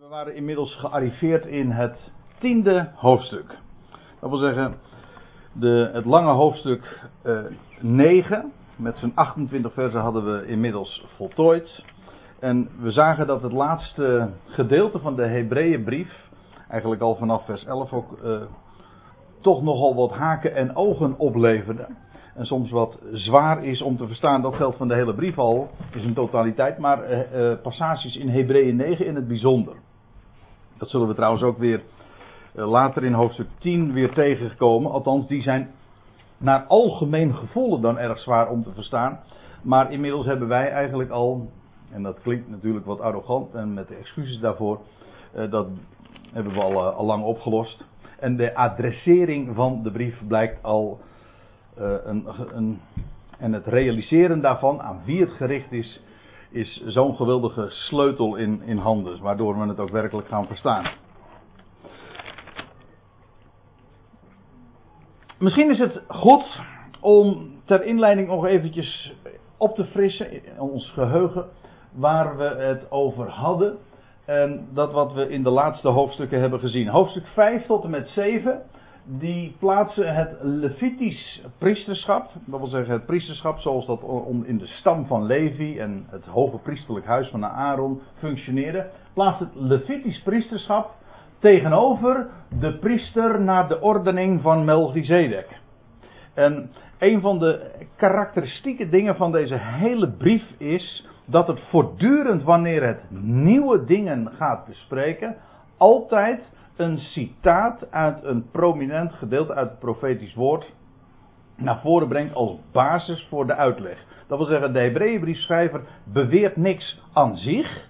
We waren inmiddels gearriveerd in het tiende hoofdstuk. Dat wil zeggen, de, het lange hoofdstuk uh, 9, met zijn 28 versen hadden we inmiddels voltooid. En we zagen dat het laatste gedeelte van de Hebreeënbrief, eigenlijk al vanaf vers 11 ook, uh, toch nogal wat haken en ogen opleverde. En soms wat zwaar is om te verstaan, dat geldt van de hele brief al, is een totaliteit, maar uh, passages in Hebreeën 9 in het bijzonder. Dat zullen we trouwens ook weer uh, later in hoofdstuk 10 weer tegenkomen. Althans, die zijn naar algemeen gevoelen dan erg zwaar om te verstaan. Maar inmiddels hebben wij eigenlijk al, en dat klinkt natuurlijk wat arrogant en met excuses daarvoor, uh, dat hebben we al, al lang opgelost. En de adressering van de brief blijkt al een, een, en het realiseren daarvan, aan wie het gericht is, is zo'n geweldige sleutel in, in handen, waardoor we het ook werkelijk gaan verstaan. Misschien is het goed om ter inleiding nog eventjes op te frissen in ons geheugen waar we het over hadden. En dat wat we in de laatste hoofdstukken hebben gezien. Hoofdstuk 5 tot en met 7 die plaatsen het Levitisch priesterschap, dat wil zeggen het priesterschap zoals dat in de stam van Levi en het hoge priesterlijk huis van Aaron functioneerde, plaatst het Levitisch priesterschap tegenover de priester naar de ordening van Melchizedek. En een van de karakteristieke dingen van deze hele brief is dat het voortdurend wanneer het nieuwe dingen gaat bespreken, altijd een citaat uit een prominent gedeelte uit het profetisch woord naar voren brengt als basis voor de uitleg. Dat wil zeggen, de Hebreeënbriefschrijver beweert niks aan zich.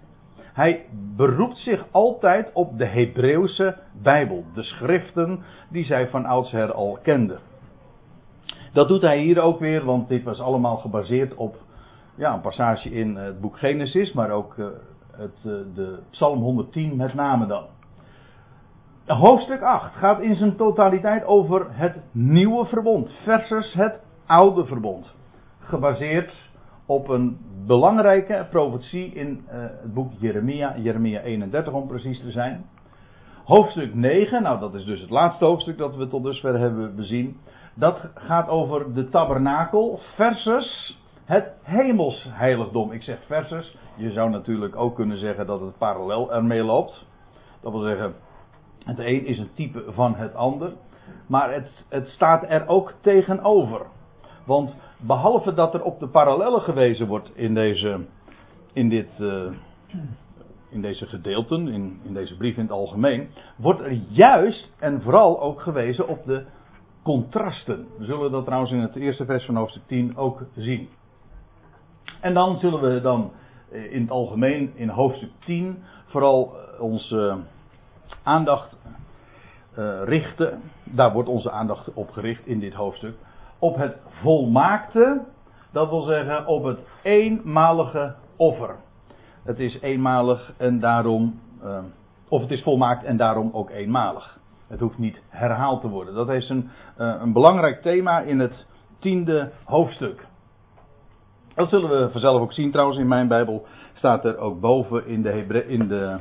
Hij beroept zich altijd op de Hebreeuwse Bijbel, de schriften die zij van oudsher al kenden. Dat doet hij hier ook weer, want dit was allemaal gebaseerd op ja, een passage in het boek Genesis, maar ook uh, het, uh, de Psalm 110 met name dan. Hoofdstuk 8 gaat in zijn totaliteit over het nieuwe verbond versus het oude verbond. Gebaseerd op een belangrijke profetie in uh, het boek Jeremia, Jeremia 31 om precies te zijn. Hoofdstuk 9, nou dat is dus het laatste hoofdstuk dat we tot dusver hebben bezien. Dat gaat over de tabernakel versus het hemelsheiligdom. Ik zeg versus, je zou natuurlijk ook kunnen zeggen dat het parallel ermee loopt. Dat wil zeggen, het een is een type van het ander. Maar het, het staat er ook tegenover. Want behalve dat er op de parallellen gewezen wordt in deze, in dit, uh, in deze gedeelten, in, in deze brief in het algemeen, wordt er juist en vooral ook gewezen op de contrasten. We zullen dat trouwens in het eerste vers van hoofdstuk 10 ook zien. En dan zullen we dan eh, in het algemeen in hoofdstuk 10 vooral eh, onze aandacht uh, richten, daar wordt onze aandacht op gericht in dit hoofdstuk, op het volmaakte, dat wil zeggen op het eenmalige offer. Het is eenmalig en daarom, uh, of het is volmaakt en daarom ook eenmalig. Het hoeft niet herhaald te worden. Dat is een, uh, een belangrijk thema in het tiende hoofdstuk. Dat zullen we vanzelf ook zien trouwens in mijn Bijbel. Staat er ook boven in de, Hebre in de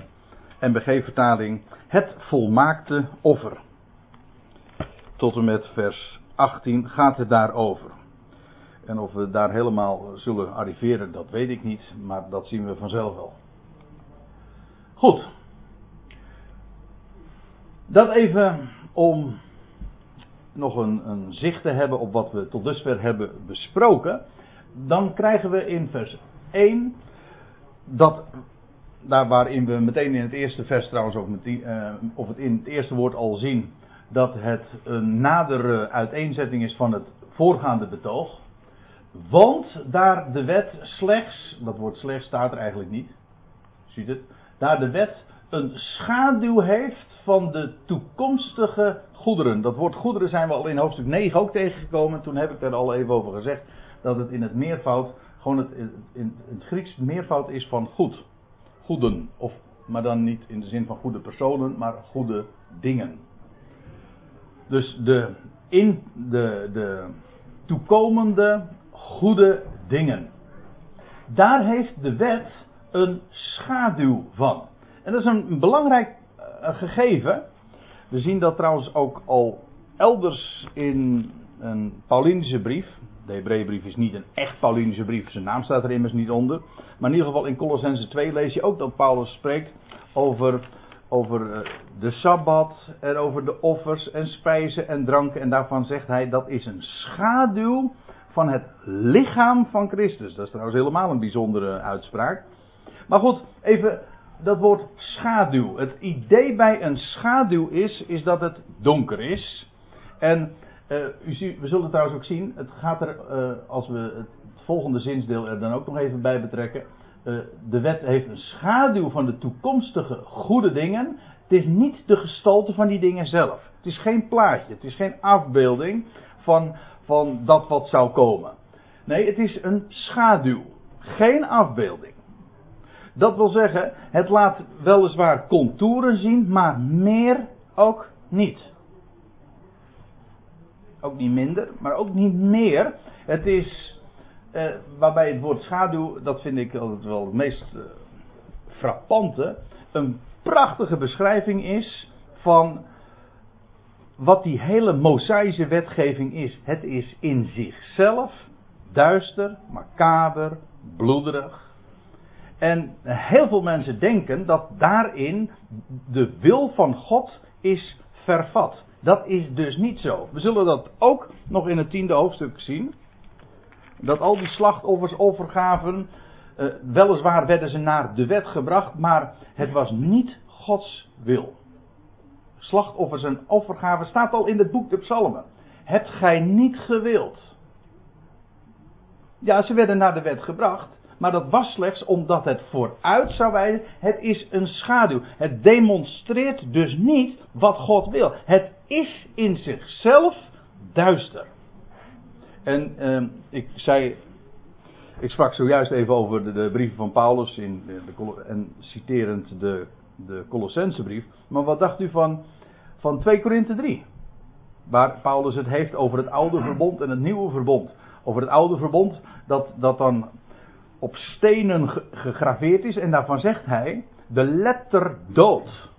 NBG-vertaling het volmaakte offer. Tot en met vers 18 gaat het daarover. En of we daar helemaal zullen arriveren, dat weet ik niet, maar dat zien we vanzelf wel. Goed. Dat even om nog een, een zicht te hebben op wat we tot dusver hebben besproken. Dan krijgen we in vers 1 dat daar waarin we meteen in het eerste vers trouwens ook uh, of het in het eerste woord al zien dat het een nadere uiteenzetting is van het voorgaande betoog. Want daar de wet slechts, dat woord slechts staat er eigenlijk niet, ziet het, daar de wet een schaduw heeft van de toekomstige goederen. Dat woord goederen zijn we al in hoofdstuk 9 ook tegengekomen. Toen heb ik er al even over gezegd dat het in het meervoud, gewoon het, in het Grieks meervoud is van goed goeden. Of, maar dan niet in de zin van goede personen, maar goede dingen. Dus de, in de, de toekomende goede dingen. Daar heeft de wet een schaduw van. En dat is een belangrijk uh, gegeven. We zien dat trouwens ook al elders in een Paulinische brief. De Hebreeënbrief is niet een echt Paulinische brief, zijn naam staat er immers niet onder. Maar in ieder geval in Colossense 2 lees je ook dat Paulus spreekt over, over eh, de Sabbat en over de offers en spijzen en dranken. En daarvan zegt hij dat is een schaduw van het lichaam van Christus. Dat is trouwens helemaal een bijzondere uitspraak. Maar goed, even dat woord schaduw. Het idee bij een schaduw is, is dat het donker is. En uh, u ziet, we zullen trouwens ook zien, het gaat er, uh, als we het volgende zinsdeel er dan ook nog even bij betrekken. Uh, de wet heeft een schaduw van de toekomstige goede dingen. Het is niet de gestalte van die dingen zelf. Het is geen plaatje, het is geen afbeelding van, van dat wat zou komen. Nee, het is een schaduw. Geen afbeelding. Dat wil zeggen, het laat weliswaar contouren zien, maar meer ook niet. Ook niet minder, maar ook niet meer. Het is, eh, waarbij het woord schaduw, dat vind ik altijd wel het meest eh, frappante, een prachtige beschrijving is van wat die hele Mosaïsche wetgeving is. Het is in zichzelf duister, macaber, bloederig. En heel veel mensen denken dat daarin de wil van God is vervat. Dat is dus niet zo. We zullen dat ook nog in het tiende hoofdstuk zien. Dat al die slachtoffers, overgaven, uh, weliswaar werden ze naar de wet gebracht, maar het was niet Gods wil. Slachtoffers en overgaven staat al in het boek de Psalmen. Hebt gij niet gewild? Ja, ze werden naar de wet gebracht. Maar dat was slechts omdat het vooruit zou wijzen. Het is een schaduw. Het demonstreert dus niet wat God wil. Het is in zichzelf duister. En uh, ik zei. Ik sprak zojuist even over de, de brieven van Paulus. In de, en citerend de, de Colossensebrief. Maar wat dacht u van, van 2 Korinthe 3? Waar Paulus het heeft over het oude verbond en het nieuwe verbond. Over het oude verbond, dat, dat dan op stenen gegraveerd is. En daarvan zegt hij, de letter dood.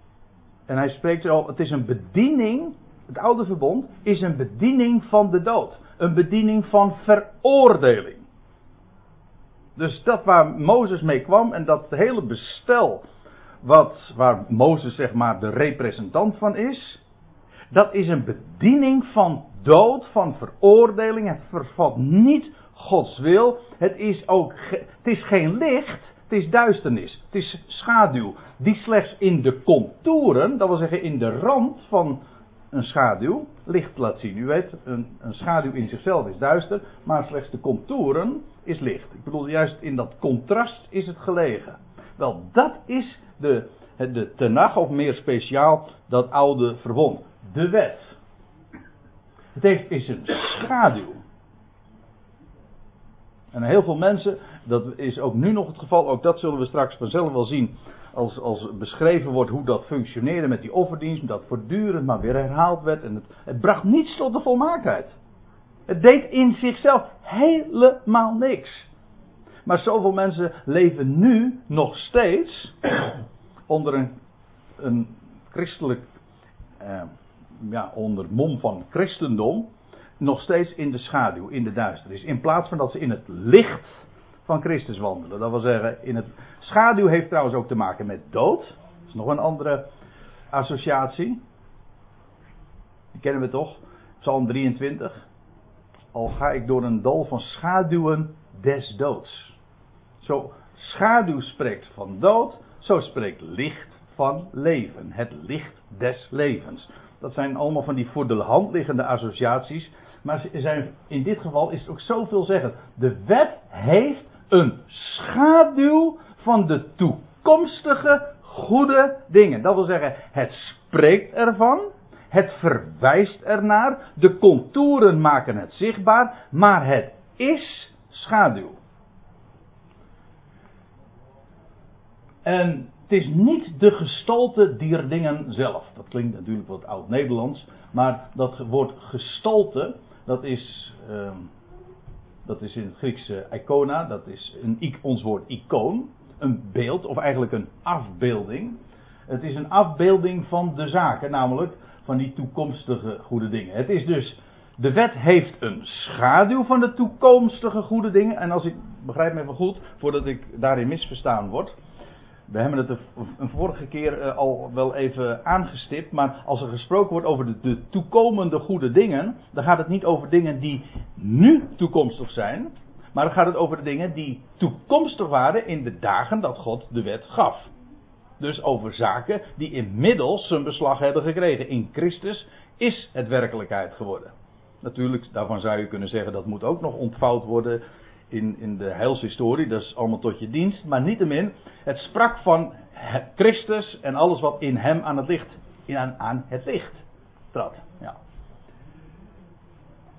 En hij spreekt al, het is een bediening, het oude verbond is een bediening van de dood. Een bediening van veroordeling. Dus dat waar Mozes mee kwam en dat hele bestel wat, waar Mozes zeg maar de representant van is, dat is een bediening van dood, van veroordeling. Het vervat niet Gods wil. Het is ook, het is geen licht, het is duisternis. Het is schaduw. Die slechts in de contouren, dat wil zeggen in de rand van een schaduw, licht laat zien. U weet, een, een schaduw in zichzelf is duister, maar slechts de contouren is licht. Ik bedoel, juist in dat contrast is het gelegen. Wel, dat is de, de tenag, of meer speciaal, dat oude verbond. De wet. Het is een schaduw. En heel veel mensen, dat is ook nu nog het geval, ook dat zullen we straks vanzelf wel zien. Als, als beschreven wordt hoe dat functioneerde met die offerdienst, dat voortdurend maar weer herhaald werd. En het, het bracht niets tot de volmaaktheid. Het deed in zichzelf helemaal niks. Maar zoveel mensen leven nu nog steeds onder een, een christelijk, eh, ja, onder mom van christendom nog steeds in de schaduw, in de duisternis. In plaats van dat ze in het licht van Christus wandelen. Dat wil zeggen, in het schaduw heeft trouwens ook te maken met dood. Dat is nog een andere associatie. Die kennen we toch? Psalm 23. Al ga ik door een dal van schaduwen des doods. Zo schaduw spreekt van dood, zo spreekt licht van leven. Het licht des levens. Dat zijn allemaal van die voor de hand liggende associaties. Maar zijn, in dit geval is het ook zoveel zeggen. De wet heeft een schaduw van de toekomstige goede dingen. Dat wil zeggen, het spreekt ervan. Het verwijst ernaar. De contouren maken het zichtbaar. Maar het is schaduw. En het is niet de gestalte dier dingen zelf. Dat klinkt natuurlijk wat oud-Nederlands. Maar dat woord gestalte, dat is, uh, dat is in het Grieks icona. Dat is een, ons woord icoon. Een beeld, of eigenlijk een afbeelding. Het is een afbeelding van de zaken, namelijk van die toekomstige goede dingen. Het is dus, de wet heeft een schaduw van de toekomstige goede dingen. En als ik, begrijp me even goed, voordat ik daarin misverstaan word. We hebben het een vorige keer eh, al wel even aangestipt. Maar als er gesproken wordt over de, de, toekomende goede dingen. Dan gaat het niet over dingen die nu toekomstig zijn. Maar dan gaat het over de dingen die toekomstig waren in de dagen dat God de wet gaf. Dus over zaken die inmiddels zijn beslag hebben gekregen. In Christus is het werkelijkheid geworden. Natuurlijk, daarvan zou je kunnen zeggen dat moet ook nog ontvouwd worden in, in de heilshistorie. Dat is allemaal tot je dienst. Maar niettemin, het sprak van Christus en alles wat in hem aan het licht, in, aan, het licht trad. Ja.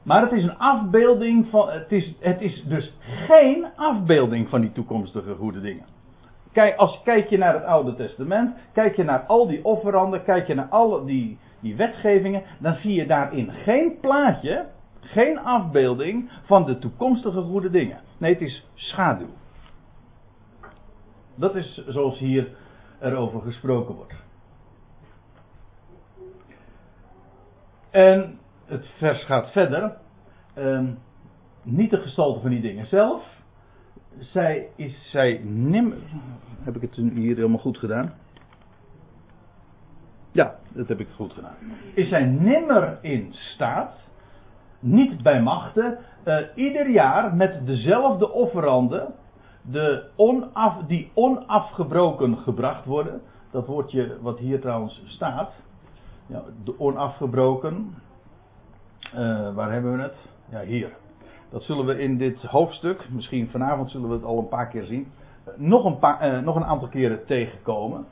Maar het is een afbeelding van. Het is, het is dus geen afbeelding van die toekomstige goede dingen. Kijk, als kijk je naar het Oude Testament, kijk je naar al die offeranden, kijk je naar alle die, die wetgevingen, dan zie je daarin geen plaatje, geen afbeelding van de toekomstige goede dingen. Nee, het is schaduw. Dat is zoals hier erover gesproken wordt. En het vers gaat verder. Um, niet de gestalte van die dingen zelf. Zij is zij nimmer. Heb ik het hier helemaal goed gedaan? Ja, dat heb ik goed gedaan. Is zij nimmer in staat, niet bij machten, uh, ieder jaar met dezelfde offeranden, de onaf, die onafgebroken gebracht worden. Dat woordje wat hier trouwens staat, de onafgebroken, uh, waar hebben we het? Ja, hier. Dat zullen we in dit hoofdstuk, misschien vanavond zullen we het al een paar keer zien, eh, nog een, paar, eh, nog een aantal keren tegenkomen.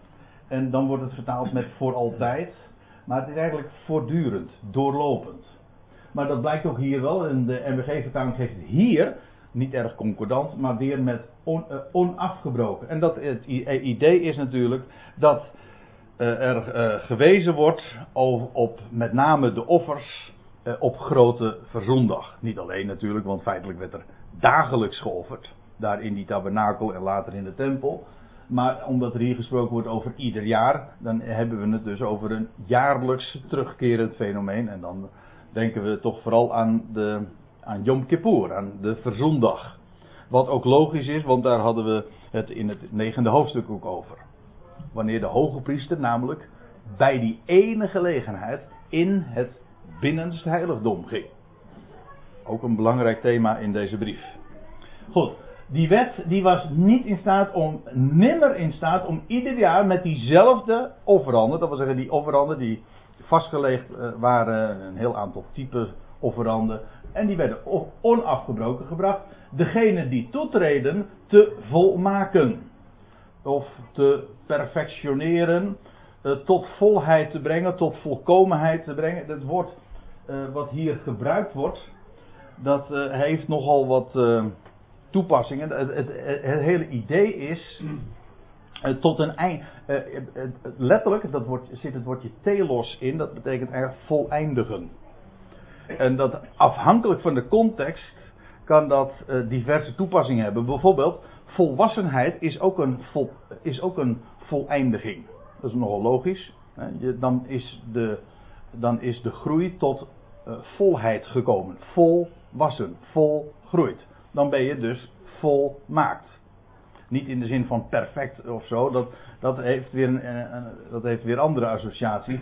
En dan wordt het vertaald met voor altijd. Maar het is eigenlijk voortdurend, doorlopend. Maar dat blijkt ook hier wel. En de MBG-vertaling geeft het hier, niet erg concordant, maar weer met uh, onafgebroken. En dat, het idee is natuurlijk dat uh, er gewezen wordt op, op met name de offers eh, op grote verzondag. Niet alleen natuurlijk, want feitelijk werd er dagelijks geofferd. Daar in die tabernakel en later in de tempel. Maar omdat er hier gesproken wordt over ieder jaar, dan hebben we het dus over een jaarlijks terugkerend fenomeen. En dan denken we toch vooral aan, de, aan Yom Kippur, aan de verzondag. Wat ook logisch is, want daar hadden we het in het negende hoofdstuk ook over. Wanneer de hoge priester namelijk bij die ene gelegenheid in het binnenste heiligdom ging. Ook een belangrijk thema in deze brief. Goed, die wet die was niet in staat om, nimmer in staat om ieder jaar met diezelfde offeranden, dat wil zeggen die offeranden die vastgelegd eh, waren, een heel aantal typen offeranden, en die werden onafgebroken gebracht, degene die toetreden te volmaken. Of te perfectioneren, eh, tot volheid te brengen, tot volkomenheid te brengen. Dat woord uh, wat hier gebruikt wordt, dat heeft nogal wat toepassingen. Het, hele idee is tot een eind. letterlijk, dat zit het woordje telos in, dat betekent eigenlijk voleindigen. En dat afhankelijk van de context kan dat diverse toepassingen hebben. Bijvoorbeeld, volwassenheid is ook een, vol, is ook een voleindiging. Dat is nogal logisch. Dan is de dan is de groei tot volheid gekomen. Volwassen, volgroeid. Dan ben je dus volmaakt. Niet in de zin van perfect of zo, dat, dat, heeft, weer een, een, dat heeft weer andere associatie.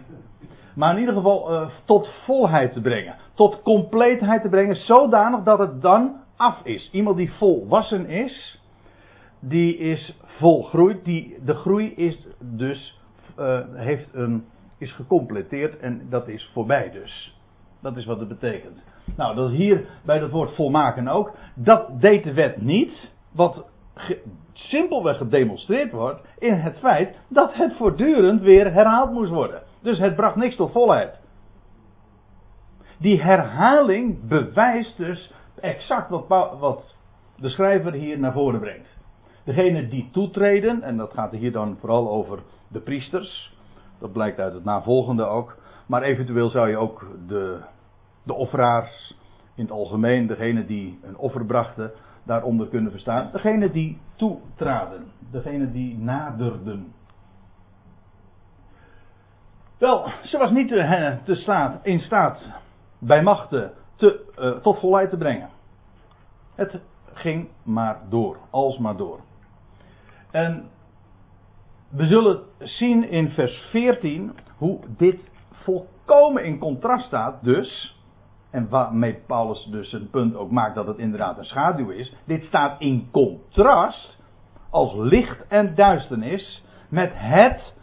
Maar in ieder geval uh, tot volheid te brengen. Tot compleetheid te brengen, zodanig dat het dan af is. Iemand die volwassen is, die is volgroeid. Die, de groei is dus, uh, heeft een, is gecompleteerd en dat is voorbij dus. Dat is wat het betekent. Nou, dat hier bij het woord volmaken ook. Dat deed de wet niet. Wat simpelweg gedemonstreerd wordt in het feit dat het voortdurend weer herhaald moest worden. Dus het bracht niks tot volheid. Die herhaling bewijst dus exact wat, wat de schrijver hier naar voren brengt. Degene die toetreden, en dat gaat hier dan vooral over de priesters, dat blijkt uit het navolgende ook. Maar eventueel zou je ook de, de offeraars in het algemeen, degene die een offer brachten, daaronder kunnen verstaan. Degene die toetraden, degene die naderden. Wel, ze was niet te, te staat, in staat bij machten te, uh, tot volheid te brengen. Het ging maar door, alsmaar door. En we zullen zien in vers 14 hoe dit volkomen in contrast staat, dus. En waarmee Paulus dus een punt ook maakt dat het inderdaad een schaduw is. Dit staat in contrast als licht en duisternis met het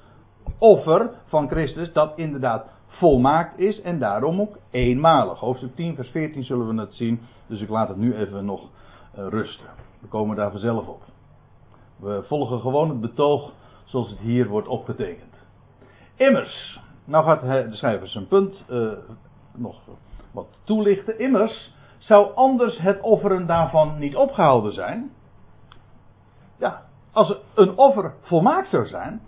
offer van Christus dat inderdaad volmaakt is en daarom ook eenmalig. Hoofdstuk 10 vers 14 zullen we het zien, dus ik laat het nu even nog uh, rusten. We komen daar vanzelf op. We volgen gewoon het betoog zoals het hier wordt opgetekend. Immers, nou gaat de schrijver zijn punt uh, nog wat toelichten. Immers zou anders het offeren daarvan niet opgehouden zijn. Ja, als een offer volmaakt zou zijn,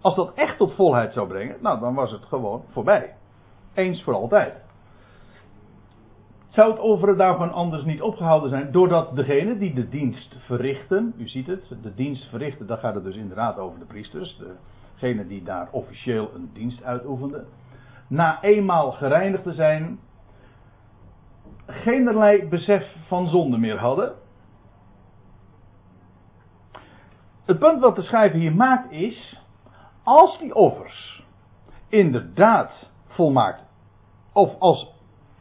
als dat echt tot volheid zou brengen, nou dan was het gewoon voorbij. Eens voor altijd. Zou het offeren daarvan anders niet opgehouden zijn, doordat degene die de dienst verrichten, u ziet het, de dienst verrichten, dan gaat het dus inderdaad over de priesters, degene die daar officieel een dienst uitoefenden, na eenmaal gereinigd te zijn, geenerlei besef van zonde meer hadden. Het punt wat de schrijver hier maakt is, als die offers inderdaad volmaakt, of als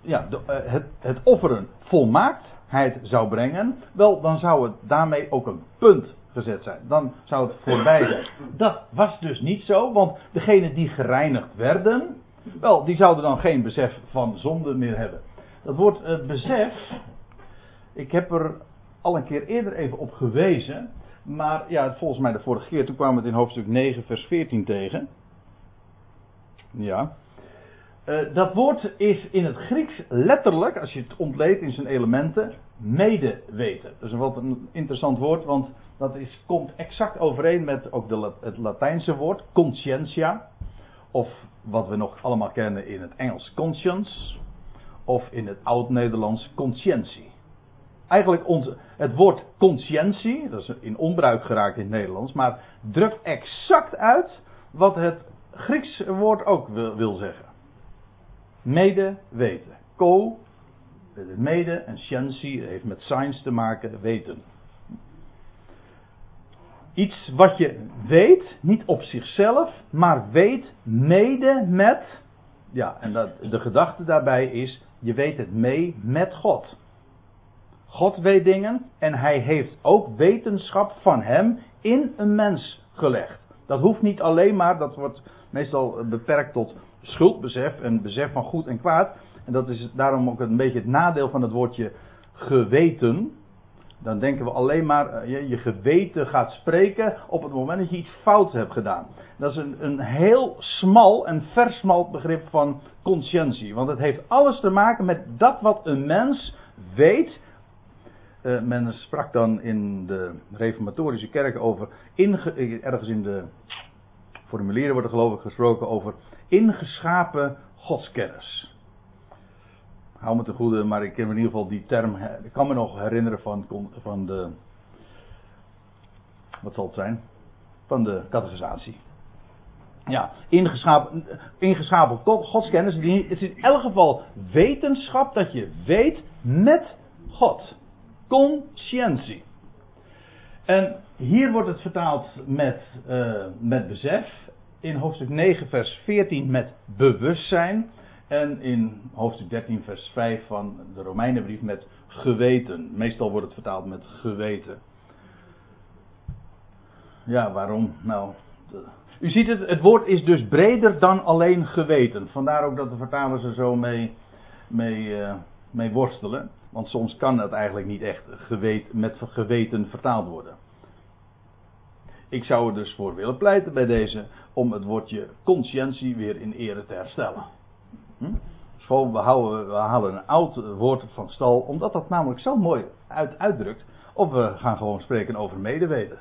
ja, de, uh, het, het offeren volmaaktheid zou brengen, wel, dan zou het daarmee ook een punt gezet zijn. Dan zou het voorbij zijn. Dat was dus niet zo, want degenen die gereinigd werden, wel, die zouden dan geen besef van zonde meer hebben. Dat woord uh, besef, ik heb er al een keer eerder even op gewezen, maar ja, volgens mij de vorige keer, toen kwamen we het in hoofdstuk 9, vers 14 tegen. Ja. Uh, dat woord is in het Grieks letterlijk, als je het ontleedt in zijn elementen, medeweten. Dat is een wat een interessant woord, want dat is, komt exact overeen met ook de, het Latijnse woord, conscientia. Of wat we nog allemaal kennen in het Engels, conscience. Of in het Oud-Nederlands, conscientie. Eigenlijk onze, het woord conscientie, dat is in onbruik geraakt in het Nederlands, maar drukt exact uit wat het Grieks woord ook wil, zeggen. Mede weten. Co, mede en scientie heeft met science te maken, weten. Iets wat je weet, niet op zichzelf, maar weet mede met. Ja, en dat, de gedachte daarbij is, je weet het mee met God. God weet dingen en hij heeft ook wetenschap van hem in een mens gelegd. Dat hoeft niet alleen maar, dat wordt meestal beperkt tot schuldbesef en besef van goed en kwaad. En dat is daarom ook een beetje het nadeel van het woordje geweten. Dan denken we alleen maar, eh, je, je geweten gaat spreken op het moment dat je iets fouts hebt gedaan. Dat is een, een heel smal en versmalt begrip van conscientie. Want het heeft alles te maken met dat wat een mens weet uh, men sprak dan in de reformatorische kerk over, ergens in de formulieren wordt er geloof ik gesproken over ingeschapen godskennis. Hou me te goede, maar ik ken in ieder geval die term, ik kan me nog herinneren van, van de, wat zal het zijn? Van de categorisatie. Ja, ingeschapen, ingeschapen godskennis. Het is in elk geval wetenschap dat je weet met God conscientie. En hier wordt het vertaald met, uh, met besef. In hoofdstuk 9, vers 14 met bewustzijn. En in hoofdstuk 13, vers 5 van de Romeinenbrief met geweten. Meestal wordt het vertaald met geweten. Ja, waarom? Nou, u ziet het, het woord is dus breder dan alleen geweten. Vandaar ook dat de vertalers er zo mee, mee, uh, mee worstelen. Want soms kan dat eigenlijk niet echt geweten, met geweten vertaald worden. Ik zou er dus voor willen pleiten bij deze om het woordje conscientie weer in ere te herstellen. Hm? Gewoon, we, halen een oud woord van stal, omdat dat namelijk zo mooi uit, uitdrukt. Of we gaan gewoon spreken over medeweten.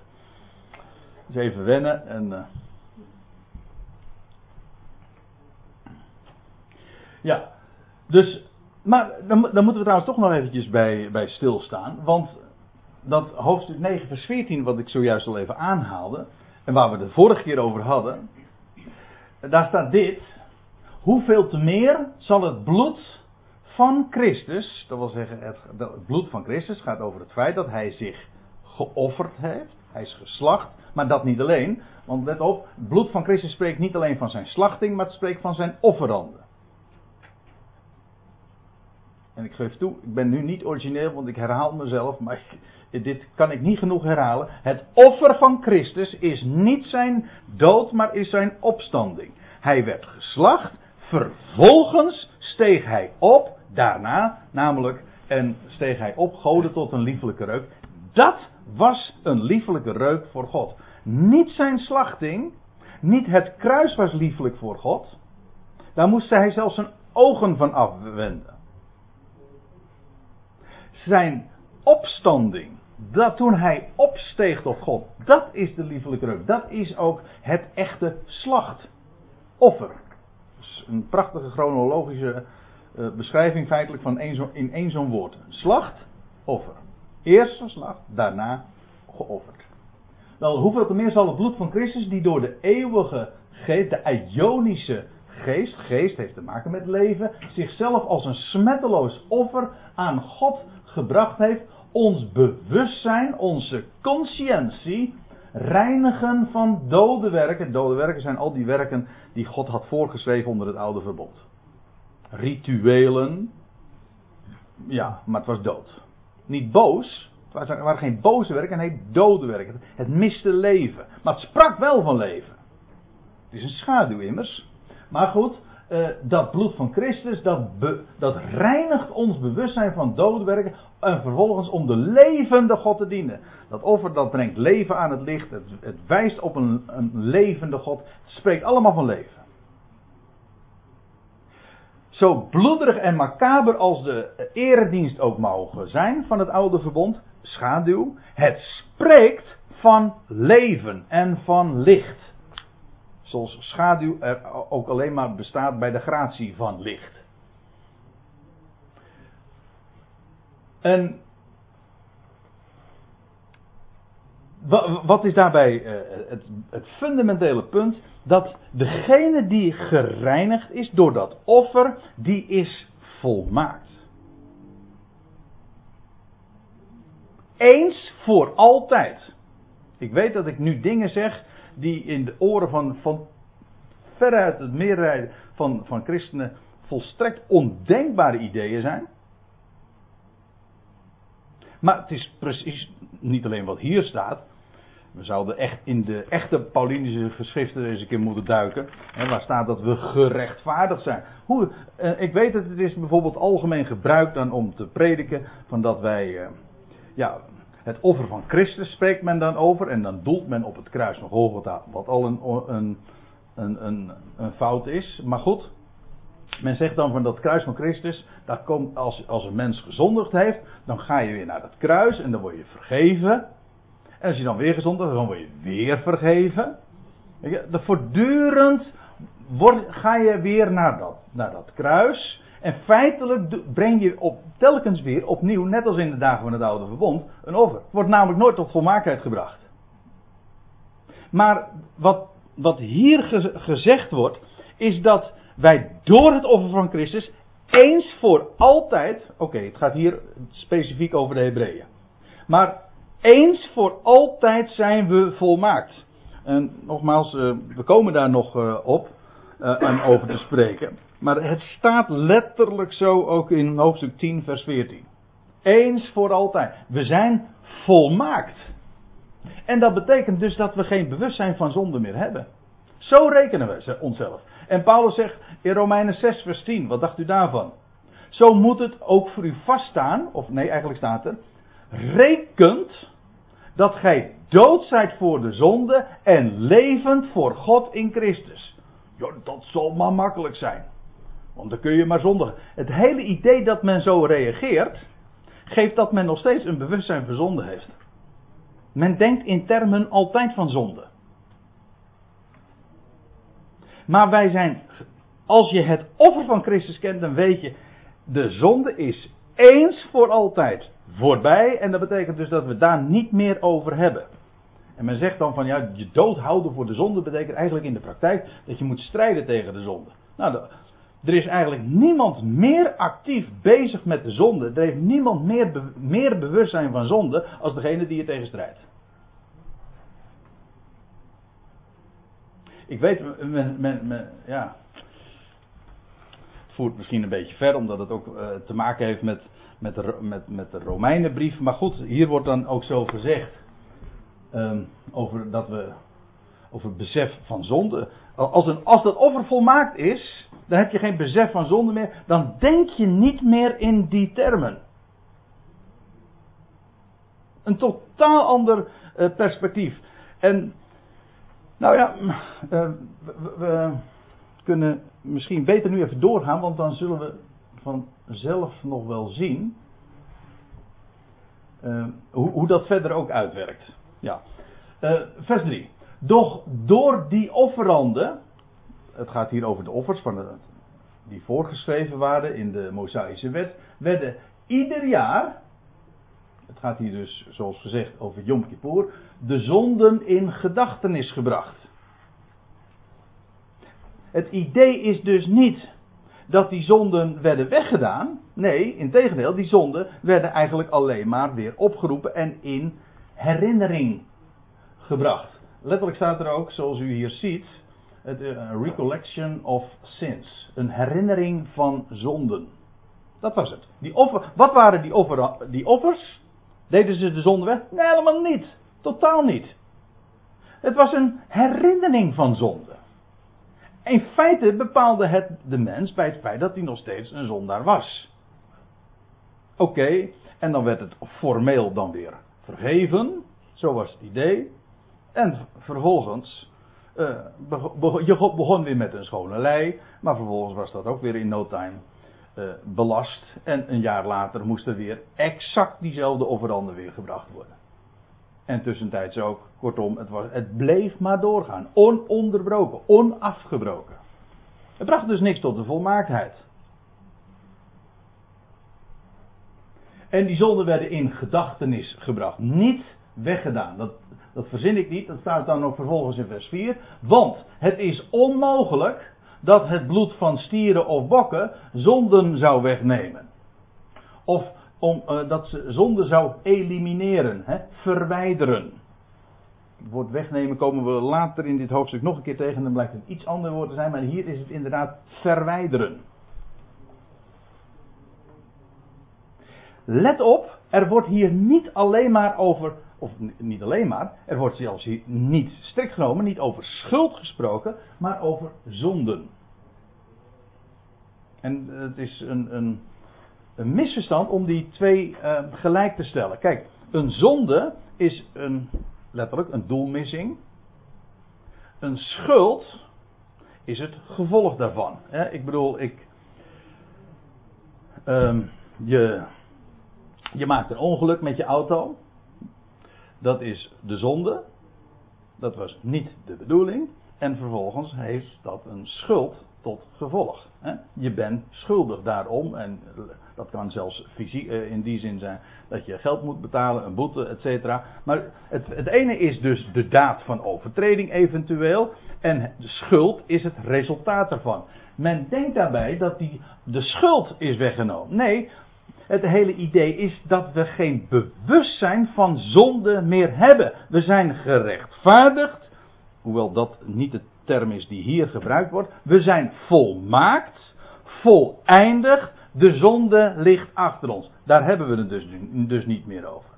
Dus even wennen en. Uh... Ja, dus maar dan, dan, moeten we trouwens toch nog eventjes bij, bij stilstaan. Want dat hoofdstuk 9 vers 14 wat ik zojuist al even aanhaalde. En waar we de vorige keer over hadden. Daar staat dit. Hoeveel te meer zal het bloed van Christus, dat wil zeggen het, bloed van Christus gaat over het feit dat hij zich geofferd heeft, hij is geslacht, maar dat niet alleen, want let op, het bloed van Christus spreekt niet alleen van zijn slachting, maar het spreekt van zijn offeranden. En ik geef toe, ik ben nu niet origineel, want ik herhaal mezelf, maar dit kan ik niet genoeg herhalen. Het offer van Christus is niet zijn dood, maar is zijn opstanding. Hij werd geslacht, vervolgens steeg hij op, daarna namelijk, en steeg hij op, goden tot een liefelijke reuk. Dat was een liefelijke reuk voor God. Niet zijn slachting, niet het kruis was liefelijk voor God. Daar moest hij zelfs zijn ogen van afwenden. Zijn opstanding, dat toen hij opsteeg tot God, dat is de liefelijke reuk. Dat is ook het echte slachtoffer. Een prachtige chronologische uh, beschrijving feitelijk van in één zo'n woord. Slacht, offer. Eerst een slacht, daarna geofferd. Wel, hoeveel te meer zal het bloed van Christus, die door de eeuwige geest, de Ionische geest, geest heeft te maken met leven, zichzelf als een smetteloos offer aan God gebracht heeft, ons bewustzijn, onze conscientie, reinigen van dode werken. Dode werken zijn al die werken die God had voorgeschreven onder het oude verbond. Rituelen. Ja, maar het was dood. Niet boos. Het waren geen boze werken, nee dode werken. Het miste leven. Maar het sprak wel van leven. Het is een schaduw immers. Maar goed, uh, dat bloed van Christus, dat, dat reinigt ons bewustzijn van doodwerken. En vervolgens om de levende God te dienen. Dat offer dat brengt leven aan het licht. Het, het wijst op een, een levende God. Het spreekt allemaal van leven. Zo bloederig en macaber als de eredienst ook mogen zijn van het oude verbond, schaduw, het spreekt van leven en van licht. Zoals schaduw er ook alleen maar bestaat bij de gratie van licht. En wat is daarbij eh, het, het, fundamentele punt? Dat degene die gereinigd is door dat offer, die is volmaakt. Eens voor altijd. Ik weet dat ik nu dingen zeg die in de oren van, van veruit het meerderheid van, van christenen volstrekt ondenkbare ideeën zijn. Maar het is precies niet alleen wat hier staat. We zouden echt in de echte Paulinische geschriften een keer moeten duiken. En waar staat dat we gerechtvaardigd zijn. Hoe, eh, ik weet dat het is bijvoorbeeld algemeen gebruikt dan om te prediken. Van dat wij eh, ja, het offer van Christus spreekt men dan over. En dan doelt men op het kruis van Golgotha. Wat al een, een, een, een, fout is. Maar goed. Men zegt dan van dat kruis van Christus. Daar komt, als, als een mens gezondigd heeft. Dan ga je weer naar dat kruis. En dan word je vergeven. En als je dan weer gezondigd dan word je weer vergeven. De voortdurend word, ga je weer naar dat, naar dat kruis. En feitelijk breng je op, telkens weer opnieuw, net als in de dagen van het oude verbond, een offer. Het wordt namelijk nooit tot volmaaktheid gebracht. Maar wat, wat hier gezegd wordt, is dat wij door het offer van Christus eens voor altijd, oké, het gaat hier specifiek over de Hebreeën, maar eens voor altijd zijn we volmaakt. En nogmaals, eh, we komen daar nog eh, op aan over te spreken. Maar het staat letterlijk zo ook in hoofdstuk 10, vers 14. Eens voor altijd. We zijn volmaakt. En dat betekent dus dat we geen bewustzijn van zonde meer hebben. Zo rekenen we onszelf. En Paulus zegt in Romeinen 6, vers 10, wat dacht u daarvan? Zo moet het ook voor u vaststaan, of nee, eigenlijk staat er, rekent dat gij dood zijt voor de zonde en levend voor God in Christus. Ja, dat zal maar makkelijk zijn. Want dan kun je maar zondigen. Het hele idee dat men zo reageert, geeft dat men nog steeds een bewustzijn van zonde heeft. Men denkt in termen altijd van zonde. Maar wij zijn, als je het offer van Christus kent, dan weet je, de zonde is eens voor altijd voorbij. En dat betekent dus dat we daar niet meer over hebben. En men zegt dan van ja, je dood houden voor de zonde betekent eigenlijk in de praktijk dat je moet strijden tegen de zonde. Nou, Er is eigenlijk niemand meer actief bezig met de zonde. Er heeft niemand meer, meer bewustzijn van zonde als degene die je tegen strijdt. Ik weet, men, men, ja. Het voert misschien een beetje ver, omdat het ook uh, te maken heeft met, met, de, met, met de Romeinenbrief. Maar goed, hier wordt dan ook zo gezegd. Um, over dat we. Over het besef van zonde. Als, een, als dat offer volmaakt is, dan heb je geen besef van zonde meer. Dan denk je niet meer in die termen. Een totaal ander uh, perspectief. En nou ja, uh, we, kunnen misschien beter nu even doorgaan, want dan zullen we vanzelf nog wel zien uh, hoe, hoe, dat verder ook uitwerkt. Ja. Vers 3. Doch door die offeranden, het gaat hier over de offers van de, die voorgeschreven waren in de Mosaïsche wet, werden ieder jaar, het gaat hier dus zoals gezegd over Yom Kippur, de zonden in gedachtenis gebracht. Het idee is dus niet dat die zonden werden weggedaan. Nee, integendeel, die zonden werden eigenlijk alleen maar weer opgeroepen en in herinnering gebracht. Letterlijk staat er ook, zoals u hier ziet, het, uh, recollection of sins. Een herinnering van zonden. Dat was het. Die offer, wat waren die, offer, die offers? Deden ze de zonde weg? Nee, helemaal niet. Totaal niet. Het was een herinnering van zonde. In feite bepaalde het de mens bij het feit dat hij nog steeds een zondaar was. Oké, en dan werd het formeel dan weer vergeven. Zo was het idee. En vervolgens, uh, je begon weer met een schone lei, maar vervolgens was dat ook weer in no time uh, belast. En een jaar later moest er weer exact diezelfde offeranden weer gebracht worden. En tussentijds ook, kortom, het, was, het bleef maar doorgaan. Ononderbroken, onafgebroken. Het bracht dus niks tot de volmaaktheid. En die zonden werden in gedachtenis gebracht. Niet weggedaan. Dat, dat verzin ik niet. Dat staat dan ook vervolgens in vers 4. Want het is onmogelijk dat het bloed van stieren of bokken zonden zou wegnemen. Of om, uh, dat ze zonde zou elimineren, hè, verwijderen. Het woord wegnemen komen we later in dit hoofdstuk nog een keer tegen. Dan blijkt het iets ander woord te zijn, maar hier is het inderdaad verwijderen. Let op, er wordt hier niet alleen maar over of niet alleen maar, er wordt zelfs hier niet strikt genomen, niet over schuld gesproken, maar over zonden. En het is een, een, een misverstand om die twee uh, gelijk te stellen. Kijk, een zonde is een, letterlijk een doelmissing. Een schuld is het gevolg daarvan. ik bedoel, ik, um, je, je maakt een ongeluk met je auto dat is de zonde. Dat was niet de bedoeling. En vervolgens heeft dat een schuld tot gevolg. Je bent schuldig daarom. En dat kan zelfs fysiek eh, in die zin zijn dat je geld moet betalen, een boete, et cetera. Maar het, het ene is dus de daad van overtreding eventueel. En de schuld is het resultaat daarvan. Men denkt daarbij dat die, de schuld is weggenomen. Nee, het hele idee is dat we geen bewustzijn van zonde meer hebben. We zijn gerechtvaardigd, hoewel dat niet de term is die hier gebruikt wordt. We zijn volmaakt, voleindigd. De zonde ligt achter ons. Daar hebben we het dus, dus niet meer over.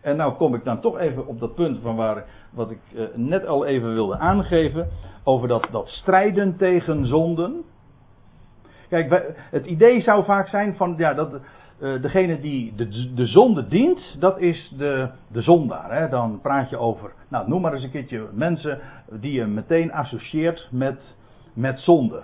En nou kom ik dan toch even op dat punt van waar, wat ik eh, net al even wilde aangeven. Over dat, dat strijden tegen zonden. Kijk, het idee zou vaak zijn van ja, dat uh, degene die de, de zonde dient, dat is de, de zondaar. Hè? Dan praat je over, nou noem maar eens een keertje mensen die je meteen associeert met, met zonde.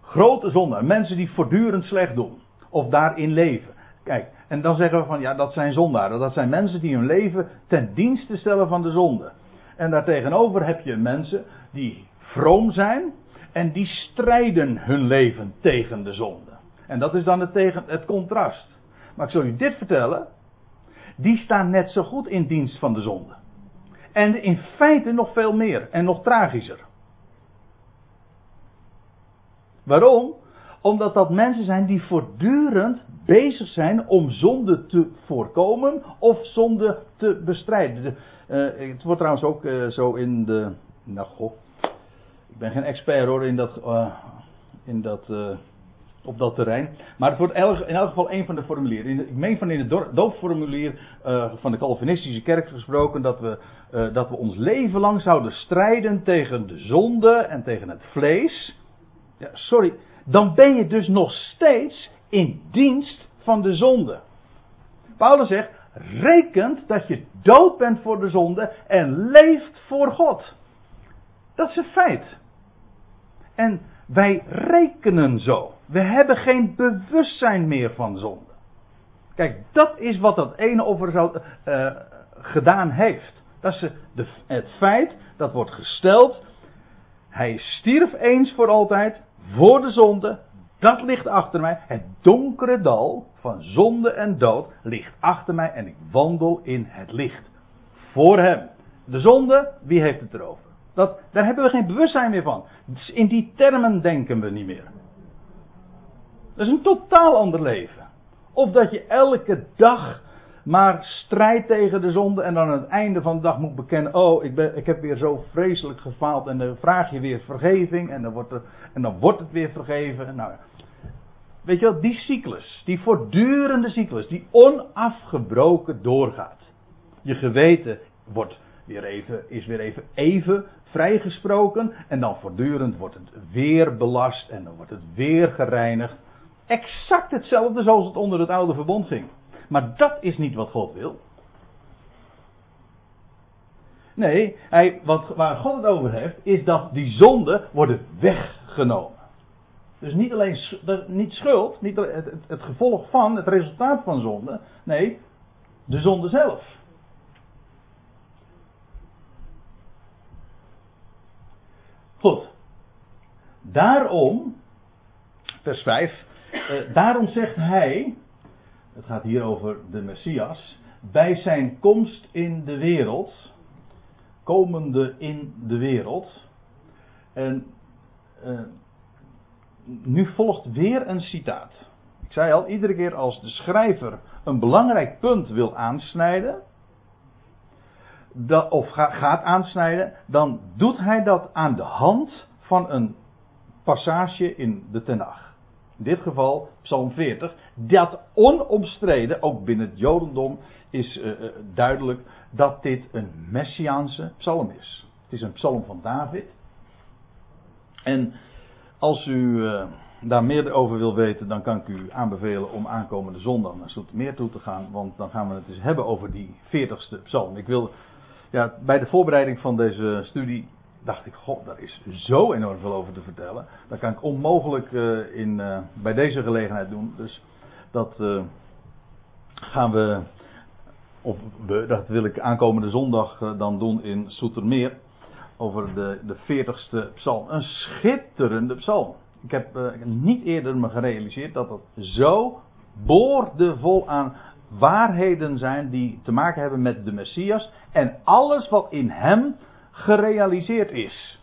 Grote zondaar, mensen die voortdurend slecht doen of daarin leven. Kijk, en dan zeggen we van ja, dat zijn zondaren. Dat zijn mensen die hun leven ten dienste stellen van de zonde. En daartegenover heb je mensen die vroom zijn, en die strijden hun leven tegen de zonde. En dat is dan het, tegen, het contrast. Maar ik zal u dit vertellen. Die staan net zo goed in dienst van de zonde. En in feite nog veel meer en nog tragischer. Waarom? Omdat dat mensen zijn die voortdurend bezig zijn om zonde te voorkomen of zonde te bestrijden. Uh, het wordt trouwens ook uh, zo in de. Nou, goh. Ik ben geen expert hoor in dat. Uh, in dat op dat terrein. Maar het wordt in elk geval een van de formulieren. Ik meen van in het doopformulier van de Calvinistische kerk gesproken dat we, dat we ons leven lang zouden strijden tegen de zonde en tegen het vlees. Ja, sorry, dan ben je dus nog steeds in dienst van de zonde. Paulus zegt, rekent dat je dood bent voor de zonde en leeft voor God. Dat is een feit. En wij rekenen zo. We hebben geen bewustzijn meer van zonde. Kijk, dat is wat dat ene offer zou, uh, gedaan heeft. Dat is de, het feit dat wordt gesteld. Hij stierf eens voor altijd voor de zonde. Dat ligt achter mij. Het donkere dal van zonde en dood ligt achter mij en ik wandel in het licht. Voor hem. De zonde, wie heeft het erover? Dat, daar hebben we geen bewustzijn meer van. Dus in die termen denken we niet meer. Dat is een totaal ander leven. Of dat je elke dag maar strijdt tegen de zonde en dan aan het einde van de dag moet bekennen: Oh, ik, ben, ik heb weer zo vreselijk gefaald. En dan vraag je weer vergeving en dan wordt, er, en dan wordt het weer vergeven. Nou, weet je wel, die cyclus, die voortdurende cyclus, die onafgebroken doorgaat. Je geweten wordt weer even, is weer even, even vrijgesproken en dan voortdurend wordt het weer belast en dan wordt het weer gereinigd. Exact hetzelfde zoals het onder het oude verbond ging. Maar dat is niet wat God wil. Nee, hij, wat, waar God het over heeft, is dat die zonden worden weggenomen. Dus niet alleen niet schuld, niet het, het, het gevolg van, het resultaat van zonde. Nee, de zonde zelf. Goed. Daarom, vers 5, eh, daarom zegt hij, het gaat hier over de Messias, bij zijn komst in de wereld, komende in de wereld. En uh, nu volgt weer een citaat. Ik zei al, iedere keer als de schrijver een belangrijk punt wil aansnijden, of gaat aansnijden, dan doet hij dat aan de hand van een passage in de Tenach in dit geval Psalm 40, dat onomstreden, ook binnen het Jodendom, is uh, duidelijk dat dit een messiaanse psalm is. Het is een psalm van David. En als u uh, daar meer over wil weten, dan kan ik u aanbevelen om aankomende zondag naar Zoetermeer toe te gaan, want dan gaan we het dus hebben over die 40ste psalm. Ik wil, ja, bij de voorbereiding van deze studie dacht ik, god, daar is zo enorm veel over te vertellen. Dat kan ik onmogelijk uh, in, uh, bij deze gelegenheid doen. Dus dat uh, gaan we, we, dat wil ik aankomende zondag dan doen in Soetermeer. Over de, de 40ste psalm. Een schitterende psalm. Ik heb niet eerder me gerealiseerd dat dat zo boordevol aan waarheden zijn die te maken hebben met de Messias. En alles wat in hem gerealiseerd is.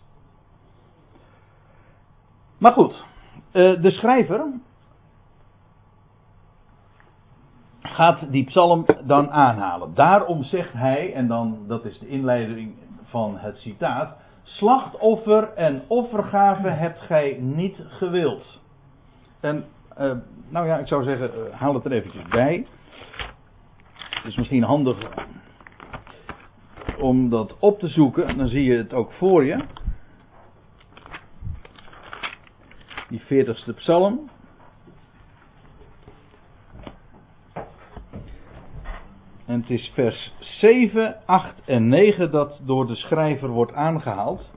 Maar goed, eh, de schrijver gaat die psalm dan aanhalen. Daarom zegt hij, en dan dat is de inleiding van het citaat: Slachtoffer en offergave hebt gij niet gewild. En, uh, nou ja, ik zou zeggen, uh, haal het er eventjes bij. Het is misschien handig om dat op te zoeken, dan zie je het ook voor je. Die 40ste psalm. En het is vers 7, 8 en 9 dat door de schrijver wordt aangehaald.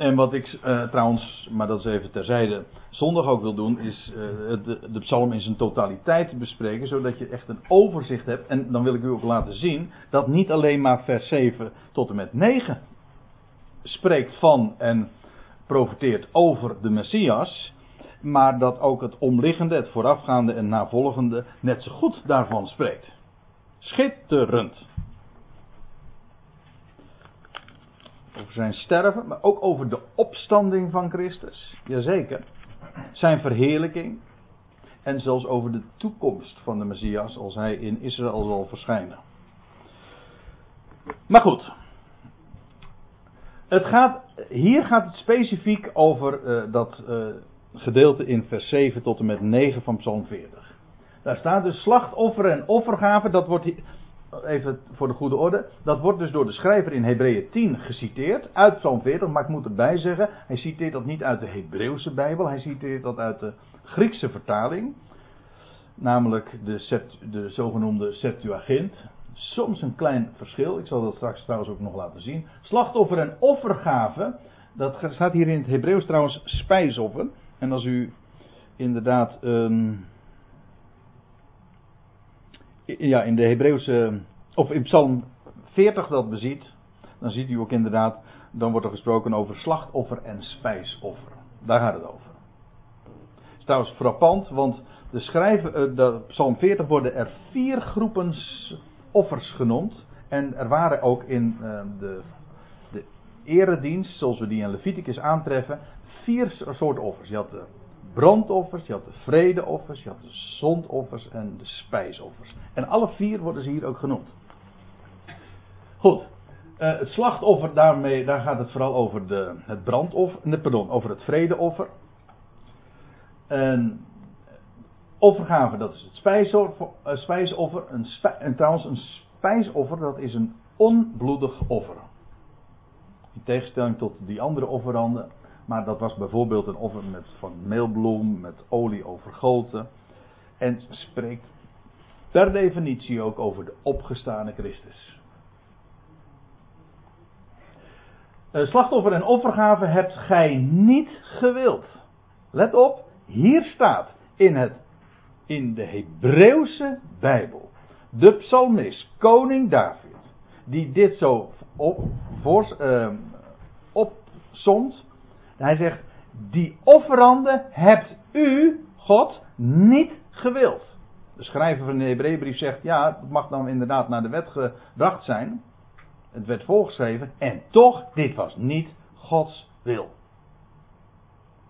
En wat ik uh, trouwens, maar dat is even terzijde, zondag ook wil doen, is uh, de, de, psalm in zijn totaliteit bespreken, zodat je echt een overzicht hebt. En dan wil ik u ook laten zien dat niet alleen maar vers 7 tot en met 9 spreekt van en profiteert over de Messias, maar dat ook het omliggende, het voorafgaande en navolgende net zo goed daarvan spreekt. Schitterend. Over zijn sterven, maar ook over de opstanding van Christus. Jazeker. Zijn verheerlijking. En zelfs over de toekomst van de Messias als hij in Israël zal verschijnen. Maar goed. Het gaat, hier gaat het specifiek over uh, dat uh, gedeelte in vers 7 tot en met 9 van Psalm 40. Daar staat dus slachtoffer en offergave. Dat wordt even voor de goede orde. Dat wordt dus door de schrijver in Hebreeën 10 geciteerd. Uit Psalm 40. Maar ik moet erbij zeggen. Hij citeert dat niet uit de Hebreeuwse Bijbel. Hij citeert dat uit de Griekse vertaling. Namelijk de, de zogenoemde Septuagint. Soms een klein verschil. Ik zal dat straks trouwens ook nog laten zien. Slachtoffer en offergave. Dat staat hier in het Hebreeuws trouwens spijsoffer. En als u inderdaad. Um, ja, in de Hebreeuwse. Of in Psalm 40 dat beziet. Dan ziet u ook inderdaad. Dan wordt er gesproken over slachtoffer en spijsoffer. Daar gaat het over. Het is trouwens frappant, want de schrijver, eh, de Psalm 40 worden er vier groepen offers genoemd. En er waren ook in uh, de, de eredienst, zoals we die in Leviticus aantreffen, vier soorten offers. Je had de brandoffers, je had de vredeoffers, je had de zondoffers en de spijsoffers. En alle vier worden ze hier ook genoemd. Goed. Uh, het slachtoffer, daarmee, daar gaat het vooral over de, het brandoffer, nee, pardon, over het vredeoffer. En offergave, dat is het spijsoffer. Uh, spijsoffer een en trouwens, een spijsoffer, dat is een onbloedig offer. In tegenstelling tot die andere offeranden maar dat was bijvoorbeeld een offer met, van meelbloem, met olie overgoten. En spreekt per definitie ook over de opgestane Christus. Een slachtoffer en offergave hebt gij niet gewild. Let op, hier staat in, het, in de Hebreeuwse Bijbel. De psalmist, koning David, die dit zo op, voor, uh, opzomt hij zegt, die offeranden hebt u, God, niet gewild. De schrijver van de Hebreeënbrief zegt, ja, het mag dan inderdaad naar de wet gebracht zijn. Het werd volgeschreven. En toch, dit was niet Gods wil.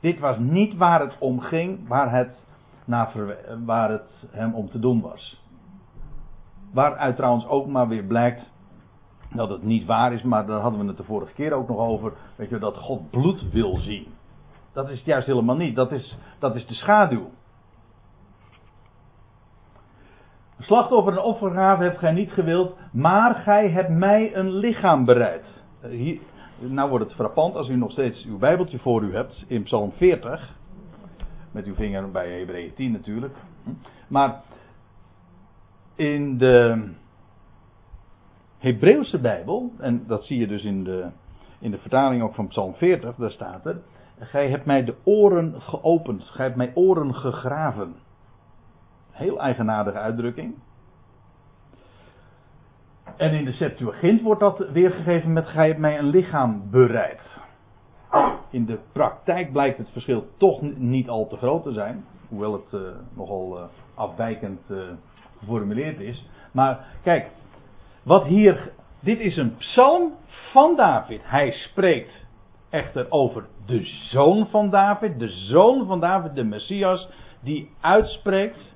Dit was niet waar het om ging, waar het, waar het hem om te doen was. Waaruit trouwens ook maar weer blijkt dat het niet waar is, maar daar hadden we het de vorige keer ook nog over. Weet je, dat God bloed wil zien. Dat is het juist helemaal niet. Dat is, dat is de schaduw. Slachtoffer en offergave hebt gij niet gewild, maar gij hebt mij een lichaam bereid. Eh, hier, nou wordt het frappant als u nog steeds uw Bijbeltje voor u hebt in Psalm 40. Met uw vinger bij Hebreeën 10 natuurlijk. Maar in de Hebreeuwse Bijbel, en dat zie je dus in de, in de vertaling ook van Psalm 40, daar staat er: Gij hebt mij de oren geopend, gij hebt mij oren gegraven. Heel eigenaardige uitdrukking. En in de Septuagint wordt dat weergegeven met: Gij hebt mij een lichaam bereid. In de praktijk blijkt het verschil toch niet al te groot te zijn, hoewel het uh, nogal uh, afwijkend uh, geformuleerd is. Maar kijk, wat hier, dit is een psalm van David. Hij spreekt echter over de zoon van David, de zoon van David, de Messias, die uitspreekt: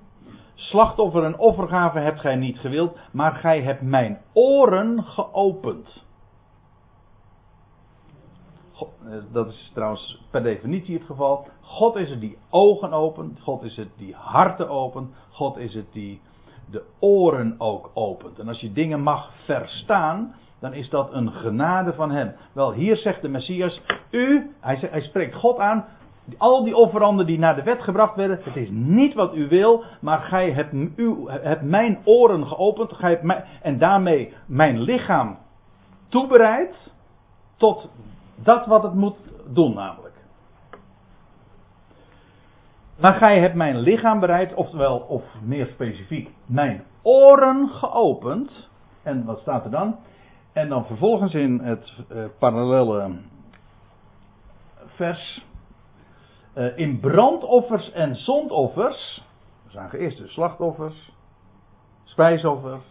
Slachtoffer en offergave hebt gij niet gewild, maar gij hebt mijn oren geopend. Eh, dat is trouwens per definitie het geval. God is het die ogen opent, God is het die harten opent, God is het die de oren ook opent. En als je dingen mag verstaan, dan is dat een genade van hem. Wel, hier zegt de Messias, u, hij, spreekt God aan, al die offeranden die naar de wet gebracht werden, het is niet wat u wil, maar gij hebt mijn oren geopend, gij hebt mij, en daarmee mijn lichaam toebereid tot dat wat het moet doen namelijk. Maar gij hebt mijn lichaam bereid, oftewel, of meer specifiek, mijn oren geopend. En wat staat er dan? En dan vervolgens in het uh, parallele vers. Uh, in brandoffers en zondoffers. We zagen eerst de slachtoffers, spijsoffers,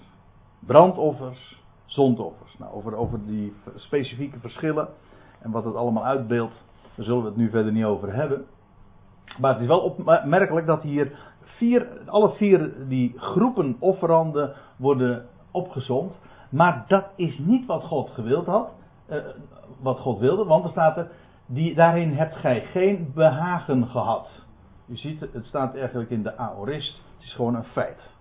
brandoffers, zondoffers. Nou, over, over die specifieke verschillen en wat het allemaal uitbeeldt, daar zullen we het nu verder niet over hebben. Maar het is wel opmerkelijk dat hier vier, alle vier die groepen offeranden worden opgezond. Maar dat is niet wat God gewild had. Uh, wat God wilde, want er staat er. Die, daarin hebt gij geen behagen gehad. U ziet, het staat eigenlijk in de aorist. Het is gewoon een feit.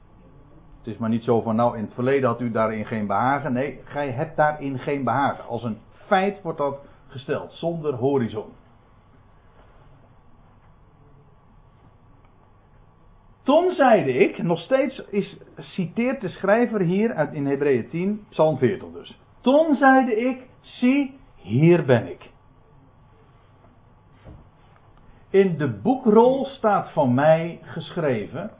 Het is maar niet zo van, nou in het verleden had u daarin geen behagen. Nee, gij hebt daarin geen behagen. Als een feit wordt dat gesteld, zonder horizon. Toen zeide ik, nog steeds is, citeert de schrijver hier uit in Hebreeën 10, Psalm 40 dus. Toen zeide ik, zie, hier ben ik. In de boekrol staat van mij geschreven.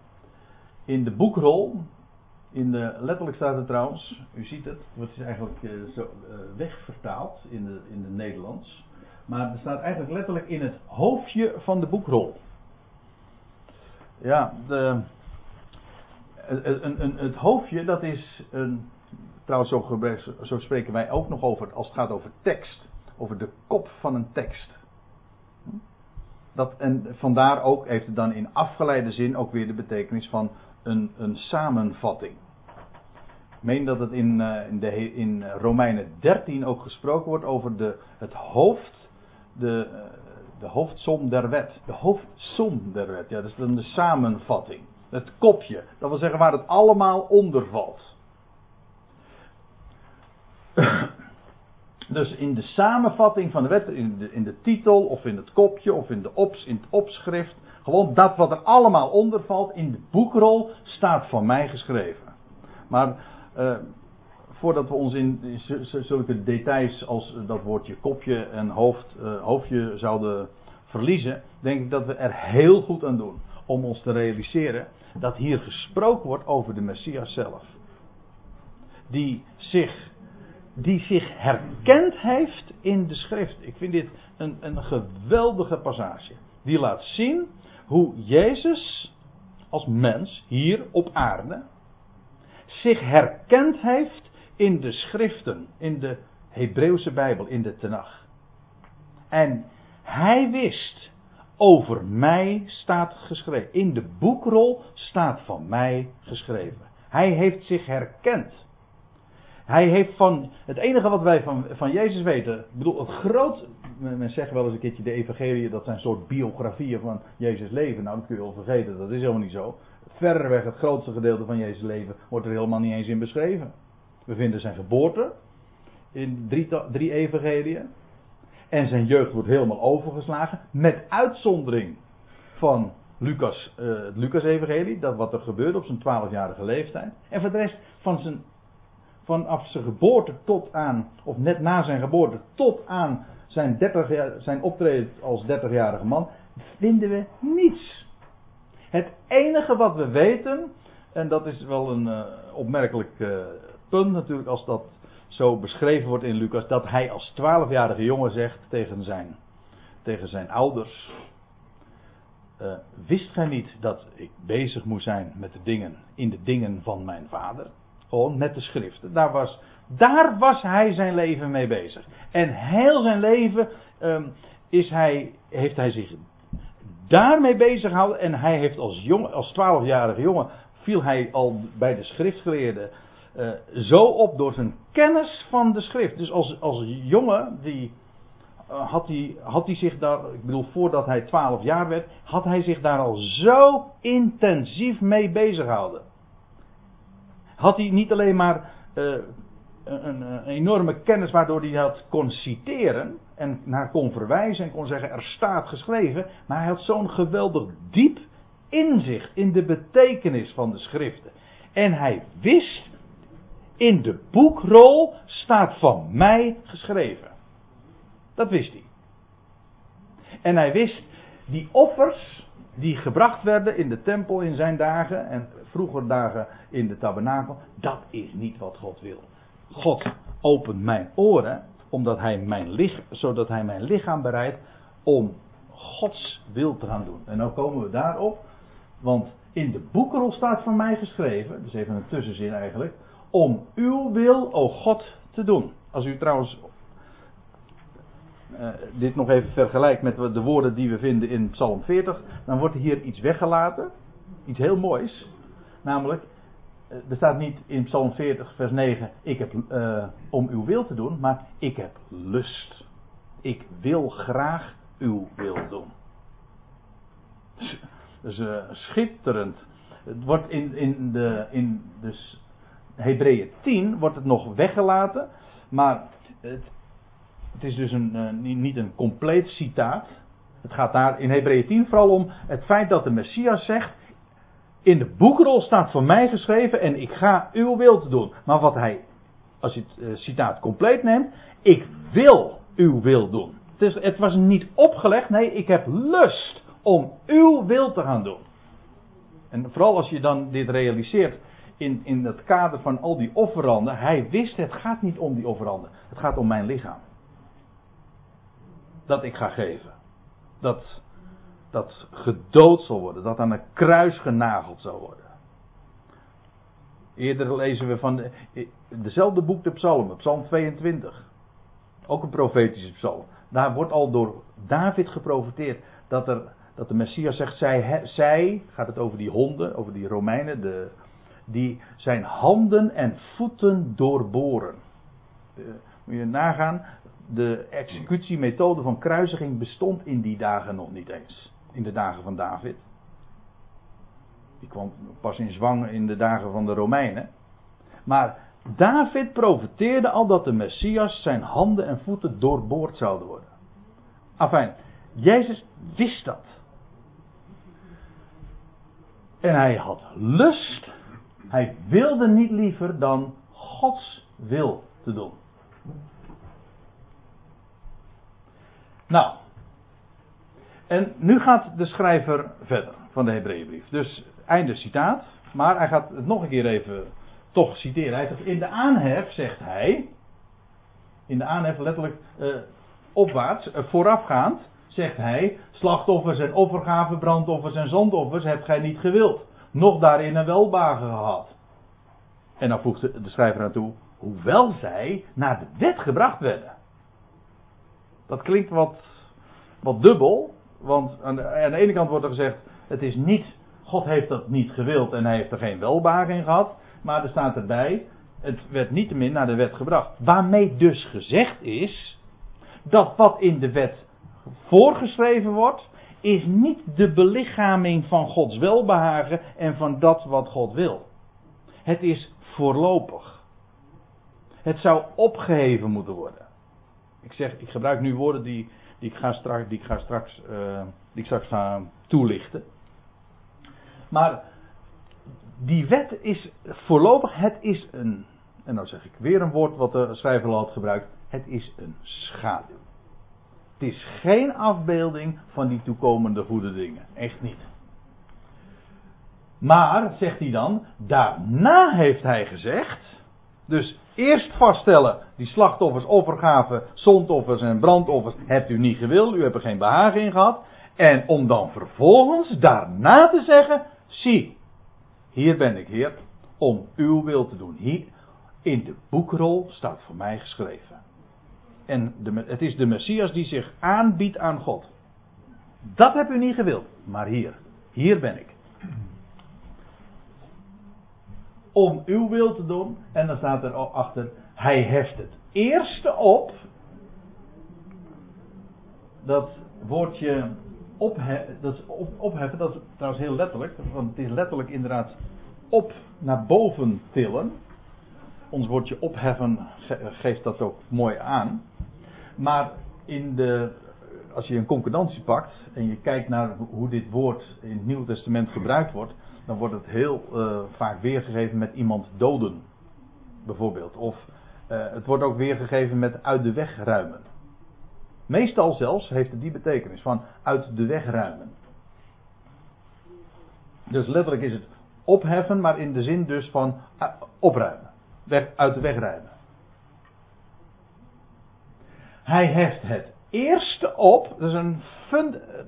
In de boekrol, in de, letterlijk staat het trouwens, u ziet het, het is eigenlijk uh, zo uh, wegvertaald in de, in het Nederlands. Maar er staat eigenlijk letterlijk in het hoofdje van de boekrol. Ja, de, een, een, het hoofdje, dat is een, trouwens zo, zo spreken wij ook nog over, als het gaat over tekst, over de kop van een tekst. Dat, en vandaar ook heeft het dan in afgeleide zin ook weer de betekenis van een, een samenvatting. Ik meen dat het in, uh, in, de, in Romeinen 13 ook gesproken wordt over de, het hoofd, de, uh, de hoofdsom der wet. De hoofdsom der wet, ja, dat is dan de samenvatting. Het kopje, dat wil zeggen waar het allemaal onder valt. Dus in de samenvatting van de wet, in de, in de titel of in het kopje of in, de ops, in het opschrift, gewoon dat wat er allemaal onder valt in de boekrol staat van mij geschreven. Maar uh, voordat we ons in, zulke details als dat woordje kopje en hoofd, uh, hoofdje zouden verliezen, denk ik dat we er heel goed aan doen om ons te realiseren dat hier gesproken wordt over de Messias zelf. Die zich die zich herkend heeft in de schrift. Ik vind dit een, een geweldige passage. Die laat zien hoe Jezus als mens hier op aarde zich herkend heeft in de schriften, in de Hebreeuwse Bijbel, in de Tenach. En hij wist, over mij staat geschreven. In de boekrol staat van mij geschreven. Hij heeft zich herkend. Hij heeft van. Het enige wat wij van, van Jezus weten. Ik bedoel, het groot. Men zegt wel eens een keertje de Evangelie. Dat zijn soort biografieën van Jezus' leven. Nou, dat kun je wel vergeten. Dat is helemaal niet zo. Verreweg het grootste gedeelte van Jezus' leven. wordt er helemaal niet eens in beschreven. We vinden zijn geboorte. In drie, drie Evangeliën. En zijn jeugd wordt helemaal overgeslagen. Met uitzondering van Lucas, uh, het Lucas-evangelie. Dat wat er gebeurde op zijn twaalfjarige leeftijd. En voor de rest van zijn vanaf zijn geboorte tot aan, of net na zijn geboorte, tot aan zijn, 30 jaar, zijn optreden als 30-jarige man, vinden we niets. Het enige wat we weten, en dat is wel een uh, opmerkelijk uh, punt natuurlijk als dat zo beschreven wordt in Lucas, dat hij als 12-jarige jongen zegt tegen zijn, tegen zijn ouders, uh, wist gij niet dat ik bezig moest zijn met de dingen, in de dingen van mijn vader? Gewoon met de schriften. Daar was, daar was hij zijn leven mee bezig. En heel zijn leven um, is hij, heeft hij zich daarmee bezig gehouden. En hij heeft als, jong, als 12-jarige jongen viel hij al bij de schriftgeleerden uh, zo op door zijn kennis van de schrift. Dus als, als jongen die, uh, had, hij, had hij zich daar, ik bedoel voordat hij 12 jaar werd, had hij zich daar al zo intensief mee bezig gehouden had hij niet alleen maar uh, een, een, enorme kennis waardoor hij dat kon citeren en naar kon verwijzen en kon zeggen er staat geschreven, maar hij had zo'n geweldig diep inzicht in de betekenis van de schriften. En hij wist, in de boekrol staat van mij geschreven. Dat wist hij. En hij wist, die offers die gebracht werden in de tempel in zijn dagen en vroeger dagen in de tabernakel, dat is niet wat God wil. God opent mijn oren, omdat hij mijn zodat hij mijn lichaam bereidt om Gods wil te gaan doen. En nou komen we daarop, want in de boekrol staat van mij geschreven, dus even een tussenzin eigenlijk, om uw wil, o God, te doen. Als u trouwens uh, dit nog even vergelijkt met de woorden die we vinden in Psalm 40, dan wordt hier iets weggelaten. Iets heel moois. Namelijk, uh, er staat niet in Psalm 40, vers 9: Ik heb uh, om uw wil te doen, maar ik heb lust. Ik wil graag uw wil doen. Dus uh, schitterend. Het wordt in, in de, in de Hebreeën 10 wordt het nog weggelaten. Maar het, het is dus een, niet een compleet citaat. Het gaat daar in Hebreeën 10 vooral om het feit dat de Messias zegt. In de boekrol staat voor mij geschreven en ik ga uw wil doen. Maar wat hij, als je het uh, citaat compleet neemt, ik wil uw wil doen. Het, is, het was niet opgelegd, nee, ik heb lust om uw wil te gaan doen. En vooral als je dan dit realiseert in, in het kader van al die offeranden. Hij wist, het gaat niet om die offeranden. Het gaat om mijn lichaam. Dat ik ga geven. Dat, dat gedood zal worden. Dat aan een kruis genageld zal worden. Eerder lezen we van de, dezelfde boek de psalmen, psalm 22. Ook een profetische psalm. Daar wordt al door David geprofiteerd dat er dat de Messias zegt, zij, zij, gaat het over die honden, over die Romeinen, de, die zijn handen en voeten doorboren. Moet je nagaan, de executiemethode van kruisiging bestond in die dagen nog niet eens. In de dagen van David. Die kwam pas in zwang in de dagen van de Romeinen. Maar David profeteerde al dat de Messias zijn handen en voeten doorboord zouden worden. Afijn, Jezus wist dat. En hij had lust. Hij wilde niet liever dan Gods wil te doen. Nou. En nu gaat de schrijver verder van de Hebreeënbrief. Dus einde citaat. Maar hij gaat het nog een keer even toch citeren. Hij zegt, in de aanhef zegt hij. In de aanhef letterlijk uh, opwaarts, uh, voorafgaand zegt hij, slachtoffers en offergaven, brandoffers en zondoffers hebt gij niet gewild. Nog daarin een welbagen gehad. En dan voegt de schrijver aan toe, hoewel zij naar de wet gebracht werden. Dat klinkt wat, wat dubbel, want aan de, aan de ene kant wordt er gezegd, het is niet, God heeft dat niet gewild en hij heeft er geen welbagen in gehad. Maar er staat erbij, het werd niettemin naar de wet gebracht. Waarmee dus gezegd is, dat wat in de wet voorgeschreven wordt, is niet de belichaming van Gods welbehagen en van dat wat God wil. Het is voorlopig. Het zou opgeheven moeten worden. Ik zeg, ik gebruik nu woorden die, die ik ga straks, die ik ga straks, uh, die ik straks ga toelichten. Maar die wet is voorlopig, het is een, en nou zeg ik weer een woord wat de schrijver al had gebruikt, het is een schaduw. Het is geen afbeelding van die toekomende goede dingen. Echt niet. Maar, zegt hij dan, daarna heeft hij gezegd. Dus eerst vaststellen, die slachtoffers, offergaven, zondoffers en brandoffers hebt u niet gewild, u hebt er geen behagen in gehad. En om dan vervolgens daarna te zeggen, zie, hier ben ik Heer, om uw wil te doen. Hier in de boekrol staat voor mij geschreven. En de, het is de Messias die zich aanbiedt aan God. Dat heb u niet gewild, maar hier, hier ben ik. Om uw wil te doen, en dan staat er achter, hij heft het eerste op. Dat woordje dat is op, opheffen, dat is trouwens heel letterlijk, want het is letterlijk inderdaad op naar boven tillen. Ons woordje opheffen geeft dat ook mooi aan. Maar in de, als je een concordantie pakt en je kijkt naar hoe dit woord in het Nieuwe Testament gebruikt wordt, dan wordt het heel uh, vaak weergegeven met iemand doden, bijvoorbeeld. Of uh, het wordt ook weergegeven met uit de weg ruimen. Meestal zelfs heeft het die betekenis van uit de weg ruimen. Dus letterlijk is het opheffen, maar in de zin dus van uh, opruimen. Weg, uit de weg ruimen. Hij heft het eerste op. Dat is een,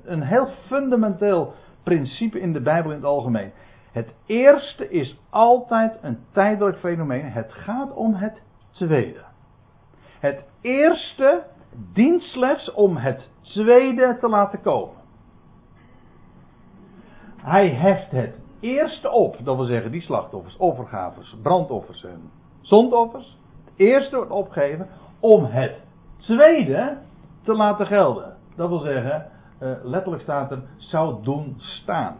een heel fundamenteel principe in de Bijbel in het algemeen. Het eerste is altijd een tijdelijk fenomeen. Het gaat om het tweede. Het eerste dient slechts om het tweede te laten komen. Hij heft het eerste op, dat wil zeggen die slachtoffers, offergavers, brandoffers en zondoffers. Het eerste wordt opgegeven om het tweede te laten gelden. Dat wil zeggen, uh, letterlijk staat er, zou doen staan.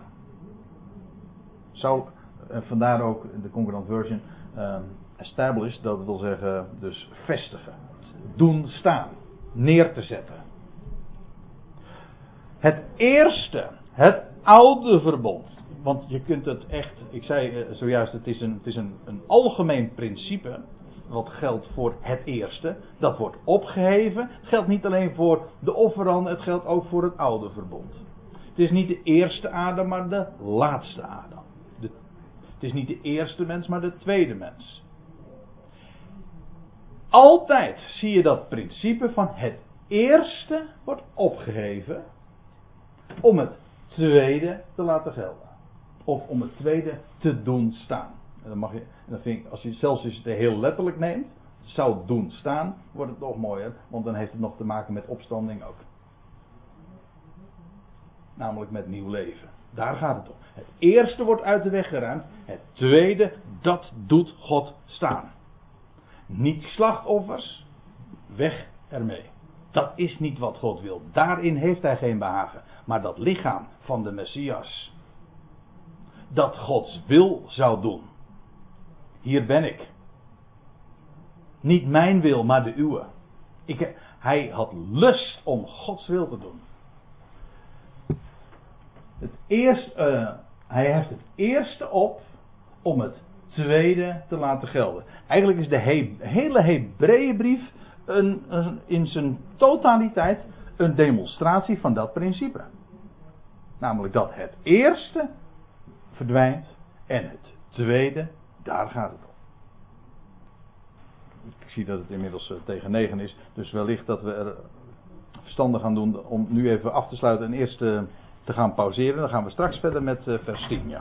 Zou, uh, vandaar ook de concurrent version, uh, establish, dat wil zeggen dus vestigen. Doen staan, neer te zetten. Het eerste, het oude verbond. Want je kunt het echt, ik zei zojuist, het is, een, het is een, een algemeen principe wat geldt voor het eerste, dat wordt opgeheven. Het geldt niet alleen voor de offeranden, het geldt ook voor het oude verbond. Het is niet de eerste Adam, maar de laatste Adam. Het is niet de eerste mens, maar de tweede mens. Altijd zie je dat principe van het eerste wordt opgeheven om het tweede te laten gelden. Of om het tweede te doen staan. En dan mag je, dan vind ik, als je zelfs als het heel letterlijk neemt, zou doen staan, wordt het nog mooier, want dan heeft het nog te maken met opstanding ook. Namelijk met nieuw leven. Daar gaat het om. Het eerste wordt uit de weg geruimd. Het tweede, dat doet God staan. Niet slachtoffers, weg ermee. Dat is niet wat God wil. Daarin heeft hij geen behagen. Maar dat lichaam van de Messias, dat Gods wil zou doen. Hier ben ik. Niet mijn wil, maar de uwe. Ik, hij had lust om Gods wil te doen. Het eerste, uh, hij heeft het eerste op om het tweede te laten gelden. Eigenlijk is de he hele Hebreeënbrief in zijn totaliteit een demonstratie van dat principe. Namelijk dat het eerste verdwijnt en het tweede daar gaat het om. Ik zie dat het inmiddels eh, tegen negen is. Dus wellicht dat we er verstandig gaan doen om nu even af te sluiten en eerst eh, te gaan pauzeren. Dan gaan we straks verder met eh, vers 10. Ja.